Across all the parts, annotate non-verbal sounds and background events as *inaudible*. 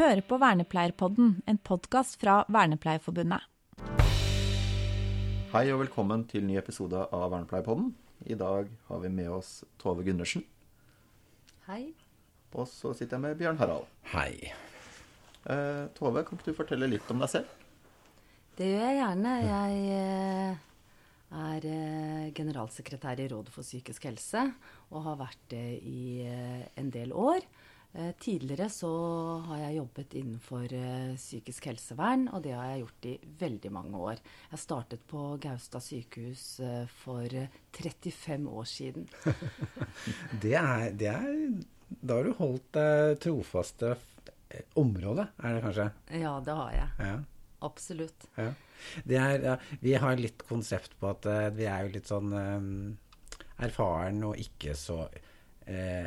hører på Vernepleierpodden, en podkast fra Vernepleierforbundet. Hei og velkommen til ny episode av Vernepleierpodden. I dag har vi med oss Tove Gundersen. Hei. Og så sitter jeg med Bjørn Harald. Hei. Eh, Tove, kan ikke du fortelle litt om deg selv? Det gjør jeg gjerne. Jeg eh, er eh, generalsekretær i Rådet for psykisk helse og har vært det i en del år. Eh, tidligere så har jeg jobbet innenfor eh, psykisk helsevern, og det har jeg gjort i veldig mange år. Jeg startet på Gaustad sykehus eh, for eh, 35 år siden. *laughs* Det er, det er Da har du holdt deg trofaste området, er det kanskje? Ja, det har jeg. Ja. Absolutt. ja. Det er, ja vi har litt konsept på at vi er jo litt sånn um, erfaren og ikke så eh,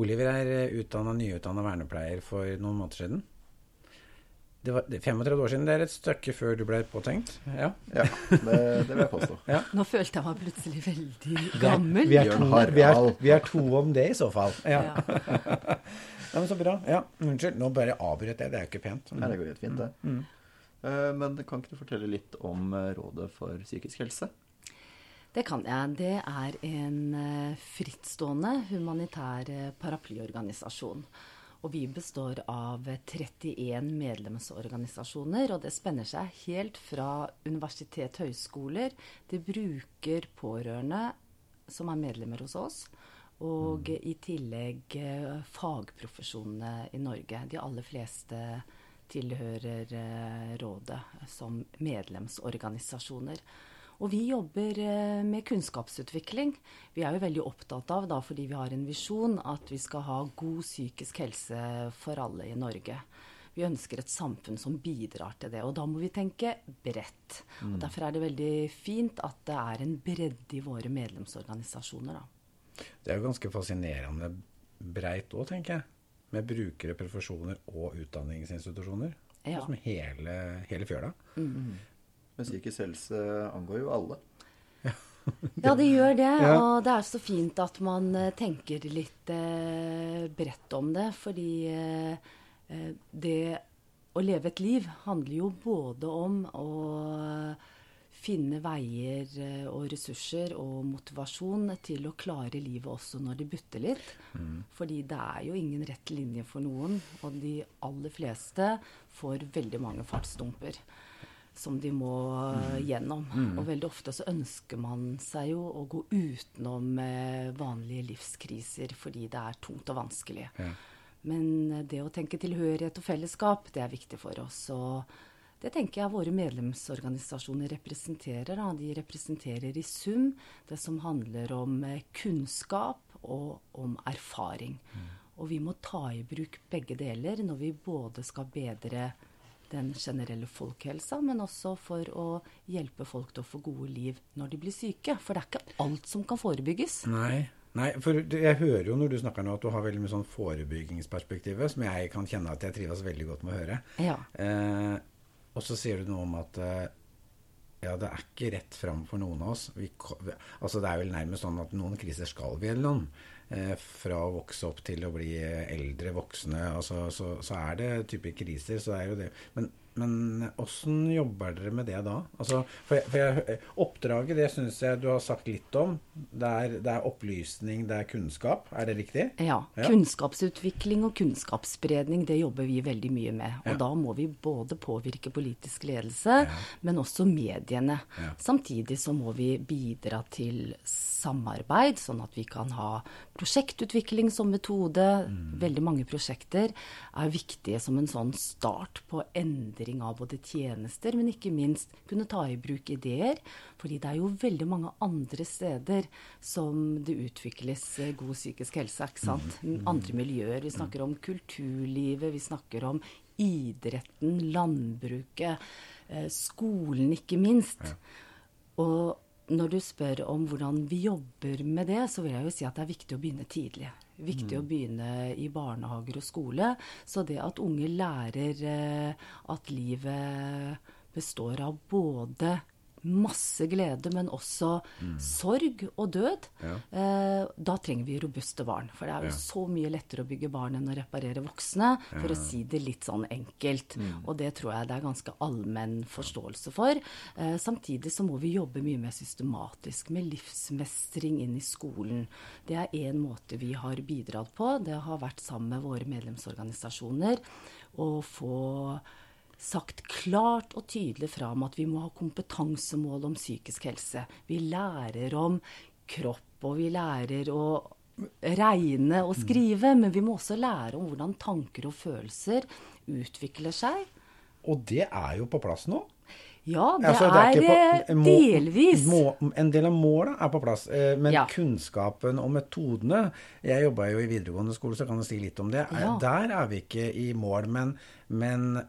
Oliver er utdanna, nyutdanna vernepleier for noen måneder siden. Det var er 35 år siden. Det er et stykke før du ble påtenkt. Ja. Ja, det, det vil jeg påstå. Nå følte jeg meg plutselig veldig gammel. Vi er, to, vi, er, vi er to om det, i så fall. Ja. Ja. *laughs* Ja, men Så bra. Ja, Unnskyld, nå bare avbrøt jeg. Det er jo ikke pent. Nei, det går helt fint, det. Eh, men kan ikke du fortelle litt om eh, Rådet for psykisk helse? Det kan jeg. Det er en eh, frittstående humanitær eh, paraplyorganisasjon. Og vi består av eh, 31 medlemsorganisasjoner, og det spenner seg helt fra universitet, høyskoler til bruker, pårørende som er medlemmer hos oss. Og i tillegg eh, fagprofesjonene i Norge. De aller fleste tilhører rådet som medlemsorganisasjoner. Og vi jobber eh, med kunnskapsutvikling. Vi er jo veldig opptatt av, da, fordi vi har en visjon, at vi skal ha god psykisk helse for alle i Norge. Vi ønsker et samfunn som bidrar til det. Og da må vi tenke bredt. Og derfor er det veldig fint at det er en bredde i våre medlemsorganisasjoner. Da. Det er jo ganske fascinerende breit òg, tenker jeg. Med brukere, profesjoner og utdanningsinstitusjoner. Ja. Som hele, hele fjøla. Men psykisk helse angår jo alle. Ja, det gjør det. Ja. Og det er så fint at man eh, tenker litt eh, bredt om det. Fordi eh, det å leve et liv handler jo både om å finne veier og ressurser og motivasjon til å klare livet også når det butter litt. Fordi det er jo ingen rett linje for noen, og de aller fleste får veldig mange fartsdumper som de må eh, gjennom. Og veldig ofte så ønsker man seg jo å gå utenom eh, vanlige livskriser fordi det er tungt og vanskelig. Ja. Men eh, det å tenke tilhørighet og fellesskap, det er viktig for oss. Og det tenker jeg våre medlemsorganisasjoner representerer. Da. De representerer i sum det som handler om eh, kunnskap og om erfaring. Og vi må ta i bruk begge deler når vi både skal bedre den generelle folkehelsa, men også for å hjelpe folk til å få gode liv når de blir syke. For det er ikke alt som kan forebygges. Nei. Nei, for jeg hører jo når du snakker nå at du har veldig mye sånn forebyggingsperspektivet, som jeg kan kjenne at jeg trives veldig godt med å høre. Ja. Eh, og så sier du noe om at eh, ja, det er ikke rett fram for noen av oss. Vi, altså Det er vel nærmest sånn at noen kriser skal vi gjennom. Eh, fra å vokse opp til å bli eldre voksne, altså, så, så er det type kriser. så er jo det. Men, men åssen jobber dere med det da? Altså, for jeg, for jeg, oppdraget det syns jeg du har sagt litt om. Det er, det er opplysning, det er kunnskap. Er det riktig? Ja. Ja. Kunnskapsutvikling og kunnskapsspredning, det jobber vi veldig mye med. Og Ja. da må vi både påvirke politisk ledelse, men også mediene. Ja. Samtidig så må vi bidra til samarbeid, sånn at vi kan ha prosjektutvikling som metode. Mm. Veldig mange prosjekter er viktige som en sånn start på endring av både tjenester, men ikke minst kunne ta i bruk ideer. Fordi det er jo veldig mange andre steder som det utvikles eh, god psykisk helse. ikke sant? Andre miljøer. Vi snakker om kulturlivet, vi snakker om idretten, landbruket, eh, skolen ikke minst. Og når du spør om hvordan vi jobber med det, så vil jeg jo si at det er viktig å begynne tidlig. Viktig å begynne i barnehager og skole. Så det at unge lærer eh, at livet består av både masse glede, men også sorg og død, Ja. eh, da trenger vi robuste barn. For det er jo Ja. så mye lettere å bygge barn enn å reparere voksne, for å si det litt sånn enkelt. Og det tror jeg det er ganske allmenn forståelse for. Eh, samtidig så må vi jobbe mye mer systematisk med livsmestring inn i skolen. Det er én måte vi har bidratt på. Det har vært sammen med våre medlemsorganisasjoner å få sagt klart og tydelig fra om at vi må ha kompetansemål om psykisk helse. Vi lærer om kropp, og vi lærer å regne og skrive, men vi må også lære om hvordan tanker og følelser utvikler seg. Og det er jo på plass nå. Ja, det, Altså, er, ikke eh, på- må- delvis. Må, en del av måla er på plass, eh, men Ja. kunnskapen og metodene Jeg jobba jo i videregående skole, så kan jeg si litt om det. Eh, Ja. Der er vi ikke i mål, men, men,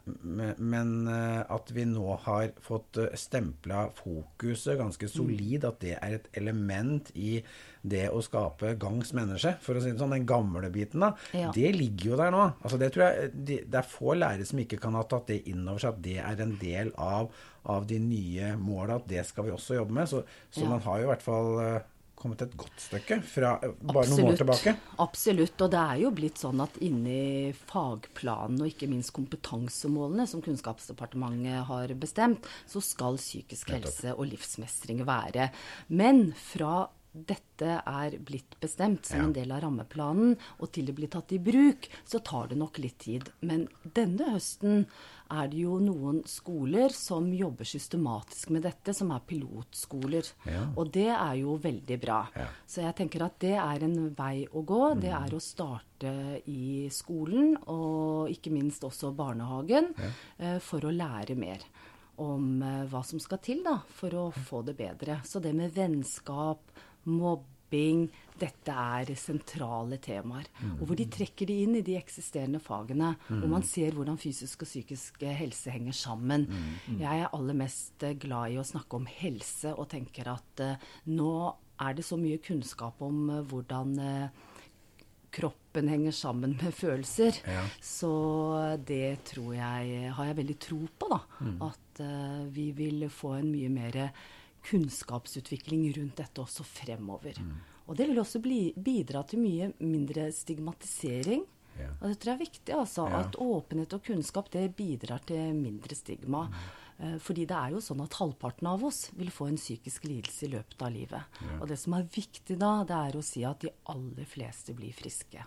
men, eh, at vi nå har fått stempla fokuset ganske solid, at det er et element i det å skape gangs menneske, for å si det sånn, den gamle biten, da, Ja. det ligger jo der nå. Altså det, tror jeg, det er få lærere som ikke kan ha tatt det inn over seg, at det er en del av, av de nye måla, at det skal vi også jobbe med. Så, så Ja. man har jo i hvert fall eh, kommet et godt stykke fra bare bare noen år tilbake. Absolutt. Og det er jo blitt sånn at inni fagplanen og ikke minst kompetansemålene som Kunnskapsdepartementet har bestemt, så skal psykisk helse og livsmestring være. Men fra dette er blitt bestemt som Ja. en del av rammeplanen, og til det blir tatt i bruk, så tar det nok litt tid. Men denne høsten er det jo noen skoler som jobber systematisk med dette, som er pilotskoler. Ja. Og det er jo veldig bra. Ja. Så jeg tenker at det er en vei å gå. Det er å starte i skolen, og ikke minst også barnehagen, eh, for å lære mer om eh, hva som skal til da, for å få det bedre. Så det med vennskap, mobbing, dette er sentrale temaer. Og hvor de trekker de inn i de eksisterende fagene. Og man ser hvordan fysisk og psykisk helse henger sammen. Jeg er aller mest eh, glad i å snakke om helse og tenker at eh, nå er det så mye kunnskap om eh, hvordan kroppen henger sammen med følelser. Ja. Så det tror jeg har jeg veldig tro på, da. At vi vil få en mye mer kunnskapsutvikling rundt dette også fremover. Og det vil også bli, bidra til mye mindre stigmatisering. Ja. Og det tror jeg er viktig, altså. Ja. At åpenhet og kunnskap det bidrar til mindre stigma. Mm. Fordi det er jo sånn at halvparten av oss vil få en psykisk lidelse i løpet av livet. Og det som er viktig da, det er å si at de aller fleste blir friske.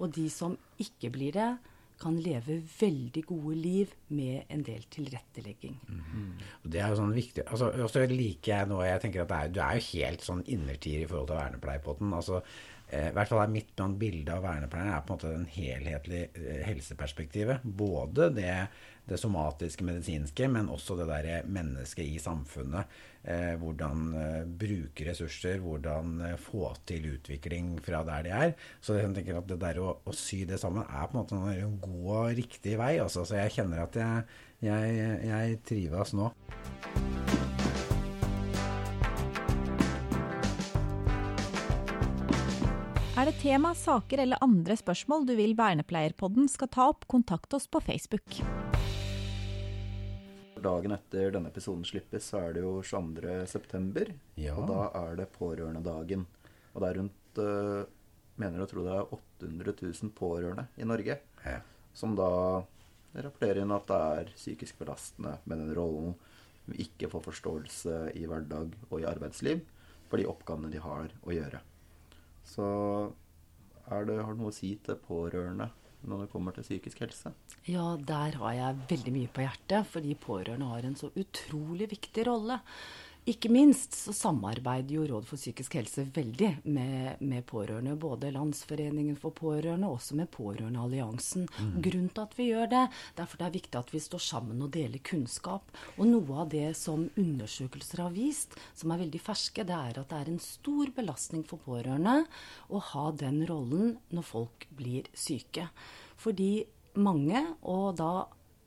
Og de som ikke blir det, kan leve veldig gode liv med en del tilrettelegging. Og Det er jo sånn viktig altså, Og så liker jeg nå Jeg tenker at er, du er jo helt sånn innertier i forhold til vernepleiepotten. Altså, I hvert fall er mitt bilde av vernepleierne er på en måte den helhetlige eh, helseperspektivet. Både det, det somatiske, medisinske, men også det derre mennesket i samfunnet. Eh, hvordan eh, bruke ressurser, hvordan eh, få til utvikling fra der de er. Så jeg tenker at det der å, å sy det sammen er på en måte en god og riktig vei. Altså. Så jeg kjenner at jeg, jeg, jeg trives nå. Tema, saker eller andre spørsmål du vil Vernepleierpodden skal ta opp, kontakt oss på Facebook. Dagen etter denne episoden slippes, så er det jo 22. september. Ja. Og da er det pårørendedagen. Og det er rundt eh, Mener å tro det er 800 000 pårørende i Norge. Ja. Som da rapporterer inn at det er psykisk belastende med den rollen. Vi ikke får forståelse i hverdag og i arbeidsliv for de oppgavene de har å gjøre. Så det, har du noe å si til pårørende når det kommer til psykisk helse? Ja, der har jeg veldig mye på hjertet, fordi pårørende har en så utrolig viktig rolle. Ikke minst så samarbeider jo Rådet for psykisk helse veldig med, med pårørende. Både Landsforeningen for pårørende og også med Pårørendealliansen. Grunnen til at vi gjør det, derfor er det er viktig at vi står sammen og deler kunnskap. Og noe av det som undersøkelser har vist, som er veldig ferske, det er at det er en stor belastning for pårørende å ha den rollen når folk blir syke. Fordi mange, og da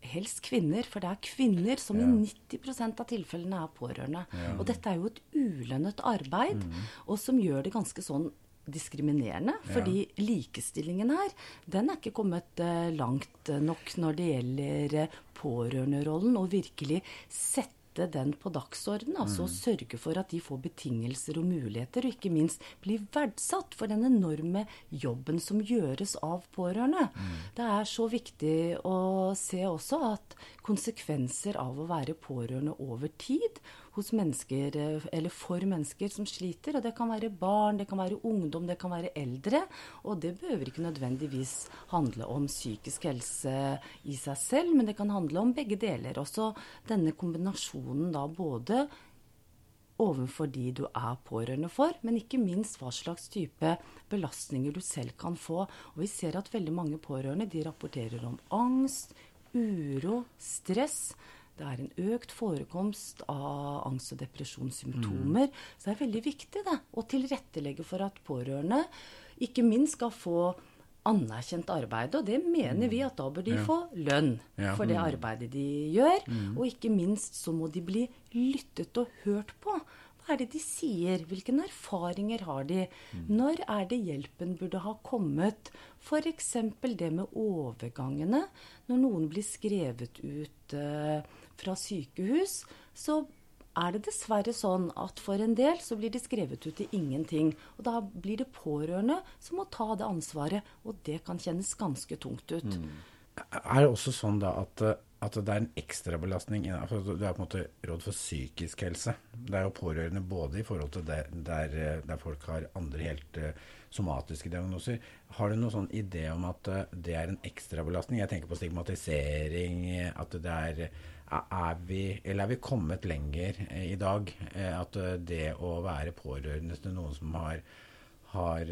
helst kvinner, for det er kvinner som Ja. i 90% av tilfellene er pårørende. Og dette er jo et ulønnet arbeid, og som gjør det ganske sånn diskriminerende. Fordi likestillingen her, den er ikke kommet uh, langt nok når det gjelder uh, pårørenderollen, og virkelig sette sette den på dagsordenen. Altså mm. sørge for at de får betingelser og muligheter, og ikke minst bli verdsatt for den enorme jobben som gjøres av pårørende. Mm. Det er så viktig å se også at konsekvenser av å være pårørende over tid hos mennesker, eh, eller for mennesker som sliter. Og det kan være barn, det kan være ungdom, det kan være eldre. Og det behøver ikke nødvendigvis handle om psykisk helse i seg selv, men det kan handle om begge deler. Også denne kombinasjonen da både overfor de du er pårørende for, men ikke minst hva slags type belastninger du selv kan få. Og vi ser at veldig mange pårørende de rapporterer om angst, uro, stress. Det er en økt forekomst av angst- og depresjonssymptomer. Mm. Så det er veldig viktig det, å tilrettelegge for at pårørende ikke minst skal få anerkjent arbeid. Og det mener vi at da bør de ja. få lønn ja. for det mm. arbeidet de gjør. Mm. Og ikke minst så må de bli lyttet og hørt på. Hva er det de sier? Hvilke erfaringer har de? Mm. Når er det hjelpen burde ha kommet? F.eks. det med overgangene. Når noen blir skrevet ut uh, fra sykehus, så er det dessverre sånn at for en del så blir de skrevet ut til ingenting. Og da blir det pårørende som må ta det ansvaret, og det kan kjennes ganske tungt ut. Mm. Er det også sånn da at, at det er en ekstrabelastning altså Du er på en måte råd for psykisk helse. Det er jo pårørende både i forhold til det, der, der, folk har andre helt uh, somatiske diagnoser. Har du noen sånn idé om at uh, det er en ekstrabelastning? Jeg tenker på stigmatisering, at det er er vi, eller er vi kommet lenger eh, i dag? Eh, at eh, det å være pårørende til noen som har, har,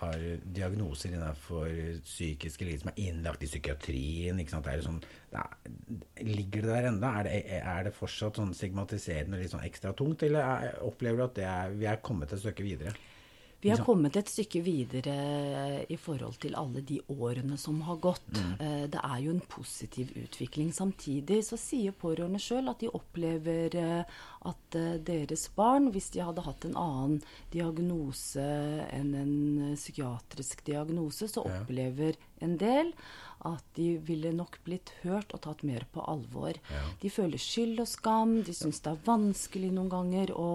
har diagnoser innenfor psykiske lidelser, som er innlagt i psykiatrien? Det sånn, det er, Ligger det der enda? Er det, er det fortsatt sånn stigmatiserende og litt sånn ekstra tungt, eller er, opplever du at er, vi er kommet et stykke videre? Vi har kommet et stykke videre i forhold til alle de årene som har gått. Mm. Eh, det er jo en positiv utvikling. Samtidig så sier pårørende sjøl at de opplever eh, at eh, deres barn, hvis de hadde hatt en annen diagnose enn en psykiatrisk diagnose, så opplever en del at de ville nok blitt hørt og tatt mer på alvor. Ja. De føler skyld og skam, de syns det er vanskelig noen ganger å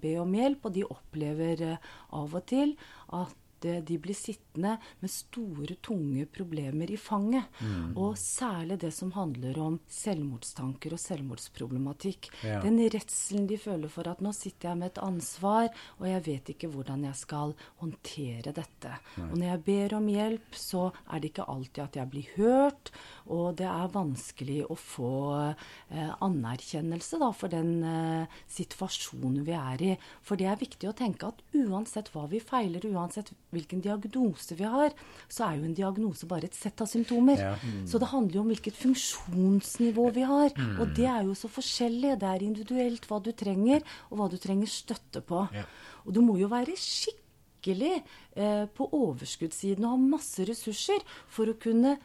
be om hjelp, og de opplever eh, av og til at de blir sittende med store, tunge problemer i fanget. Mm. Og særlig det som handler om selvmordstanker og selvmordsproblematikk. Ja. Den redselen de føler for at nå sitter jeg med et ansvar, og jeg vet ikke hvordan jeg skal håndtere dette. Nei. Og når jeg ber om hjelp, så er det ikke alltid at jeg blir hørt, og det er vanskelig å få eh, anerkjennelse da, for den eh, situasjonen vi er i. For det er viktig å tenke at uansett hva vi feiler, uansett hvilken diagnose vi har, så er jo en diagnose bare et sett av symptomer. Ja. Mm. Så det handler jo om hvilket funksjonsnivå vi har. Mm. Og det er jo så forskjellig. Det er individuelt hva du trenger, og hva du trenger støtte på. Ja. Og du må jo være skikkelig eh, på overskuddssiden og ha masse ressurser for å kunne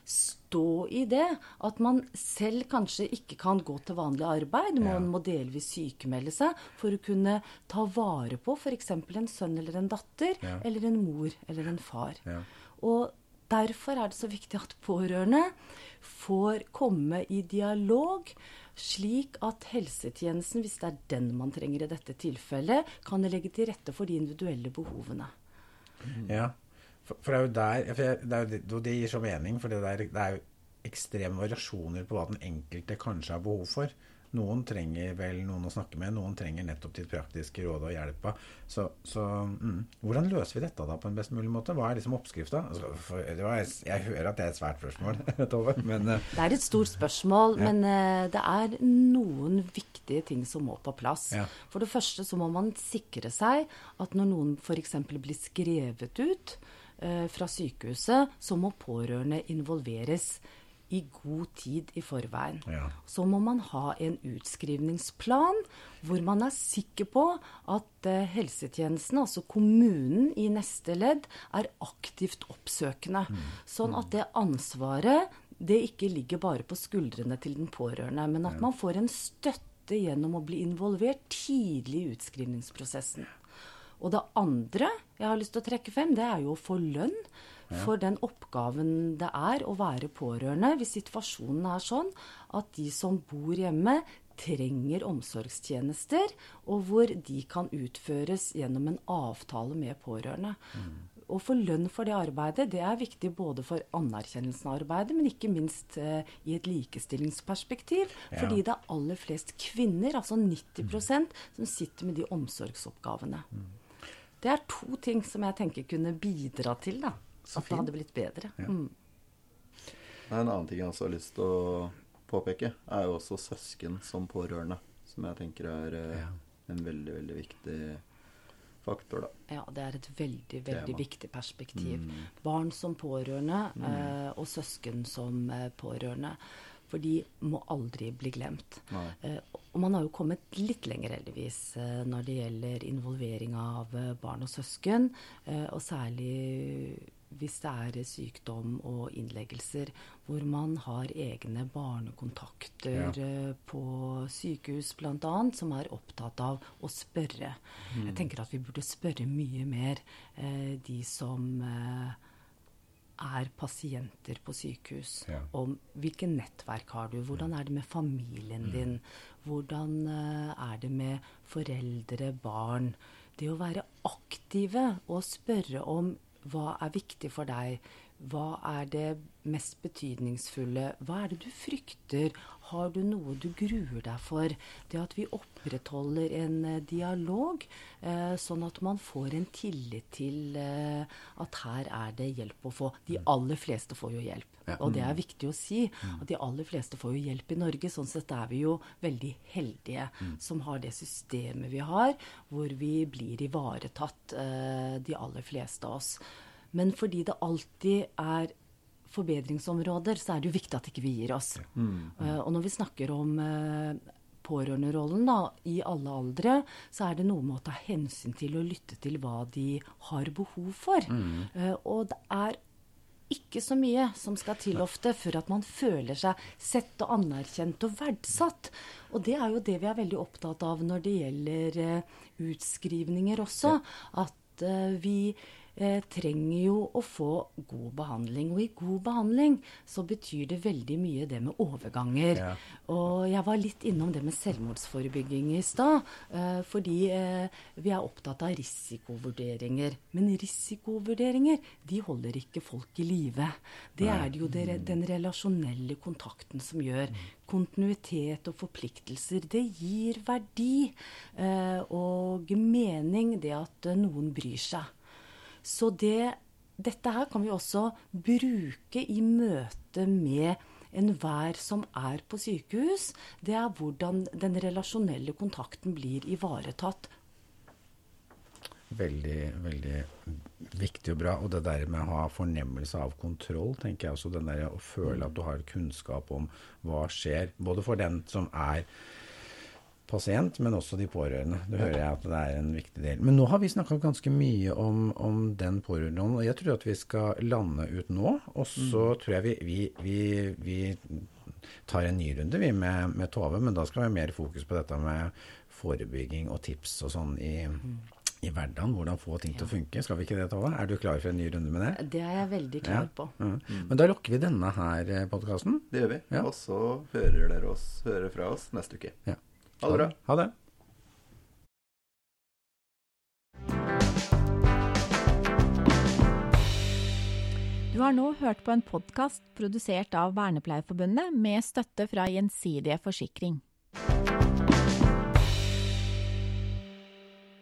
stå i det. At man selv kanskje ikke kan gå til vanlig arbeid. Man ja. må delvis sykemelde seg for å kunne ta vare på f.eks. en sønn eller en datter, ja. eller en mor eller en far. Ja. Og Derfor er det så viktig at pårørende får komme i dialog, slik at helsetjenesten, hvis det er den man trenger i dette tilfellet, kan legge til rette for de individuelle behovene. Ja, for, for det er jo der det, er jo, det, gir så mening, for det, der, det er jo ekstreme variasjoner på hva den enkelte kanskje har behov for. Noen trenger vel noen å snakke med, noen trenger nettopp ditt praktiske råd og hjelp. Så, så mm. hvordan løser vi dette da på en best mulig måte? Hva er liksom oppskrifta? Altså, jeg hører at det er et svært spørsmål, *laughs* Tove. Men, uh, det er et stort spørsmål, ja. men uh, det er noen viktige ting som må på plass. Ja. For det første så må man sikre seg at når noen f.eks. blir skrevet ut fra sykehuset, så må pårørende involveres i god tid i forveien. Ja. Så må man ha en utskrivningsplan hvor man er sikker på at uh, helsetjenesten, altså kommunen i neste ledd, er aktivt oppsøkende. Mm. Sånn at det ansvaret det ikke ligger bare på skuldrene til den pårørende, men at man får en støtte gjennom å bli involvert tidlig i utskrivningsprosessen. Og det andre jeg har lyst til å trekke frem, det er jo å få lønn for den oppgaven det er å være pårørende hvis situasjonen er sånn at de som bor hjemme, trenger omsorgstjenester, og hvor de kan utføres gjennom en avtale med pårørende. Mm. Å få lønn for det arbeidet, det er viktig både for anerkjennelsen av arbeidet, men ikke minst eh, i et likestillingsperspektiv. Ja. Fordi det er aller flest kvinner, altså 90 mm. som sitter med de omsorgsoppgavene. Mm. Det er to ting som jeg tenker kunne bidra til da, at det hadde blitt bedre. Ja. Mm. En annen ting jeg også har lyst til å påpeke, er jo også søsken som pårørende. Som jeg tenker er eh, ja. en veldig, veldig viktig faktor, da. Ja, det er et veldig, veldig Tema. viktig perspektiv. Mm. Barn som pårørende mm. eh, og søsken som eh, pårørende. For de må aldri bli glemt. Eh, og man har jo kommet litt lenger, heldigvis, eh, når det gjelder involvering av eh, barn og søsken. og særlig hvis det er sykdom og innleggelser hvor man har egne barnekontakter ja. Eh, på sykehus bl.a. som er opptatt av å spørre. Mm. Jeg tenker at vi burde spørre mye mer eh, de som eh, er pasienter på sykehus. Ja. Om hvilke nettverk har du? Hvordan er det med familien mm. din? Hvordan eh, er det med foreldre, barn? Det å være aktive og spørre om hva er viktig for deg? Hva er det mest betydningsfulle? Hva er det du frykter? Har du noe du gruer deg for? Det at vi opprettholder en eh, dialog, eh, sånn at man får en tillit til eh, at her er det hjelp å få. De mm. aller fleste får jo hjelp. Og det er mm. viktig å si. Mm. At de aller fleste får jo hjelp i Norge. Sånn sett er vi jo veldig heldige som har det systemet vi har, hvor vi blir ivaretatt, de aller fleste av oss. Men fordi det alltid er forbedringsområder, så er det jo viktig at ikke vi gir oss. Mm. Uh, og når vi snakker om uh, pårørenderollen da, i alle aldre, så er det noe med å ta hensyn til og lytte til hva de har behov for. Mm. Uh, og det er ikke så mye som skal til ofte før at man føler seg sett og anerkjent og verdsatt. Og det er jo det vi er veldig opptatt av når det gjelder utskrivninger også. At vi eh, trenger jo å få god behandling. Og i god behandling så betyr det veldig mye det med overganger. Ja. Og jeg var litt innom det med selvmordsforebygging i stad. Eh, fordi eh, vi er opptatt av risikovurderinger. Men risikovurderinger, de holder ikke folk i live. Det er det jo det, den relasjonelle kontakten som gjør. Kontinuitet og forpliktelser, det gir verdi eh, og mening, det at noen bryr seg. Så det, dette her kan vi også bruke i møte med enhver som er på sykehus. Det er hvordan den relasjonelle kontakten blir ivaretatt. Veldig, veldig viktig og bra. Og det der med å ha fornemmelse av kontroll, tenker jeg også. Den der å føle at du har kunnskap om hva skjer. Både for den som er pasient, men også de pårørende. Det hører jeg at det er en viktig del. Men nå har vi snakka ganske mye om, om den pårørende, og jeg tror at vi skal lande ut nå. Og så mm. tror jeg vi, vi, vi, vi, tar en ny runde vi med, med Tove, men da skal vi ha mer fokus på dette med forebygging og tips og sånn i, mm. i hverdagen. Hvordan få ting ja. til å funke. Skal vi ikke det, Tove? Er du klar for en ny runde med det? Det er jeg veldig klar ja. på. Mm. Men da lukker vi denne her eh, podkasten. Det gjør vi. Ja. Og så hører dere oss høre fra oss neste uke. Ja. Ha det bra. Ha det. Du har nå hørt på en podkast produsert av Vernepleierforbundet med støtte fra Gjensidige Forsikring.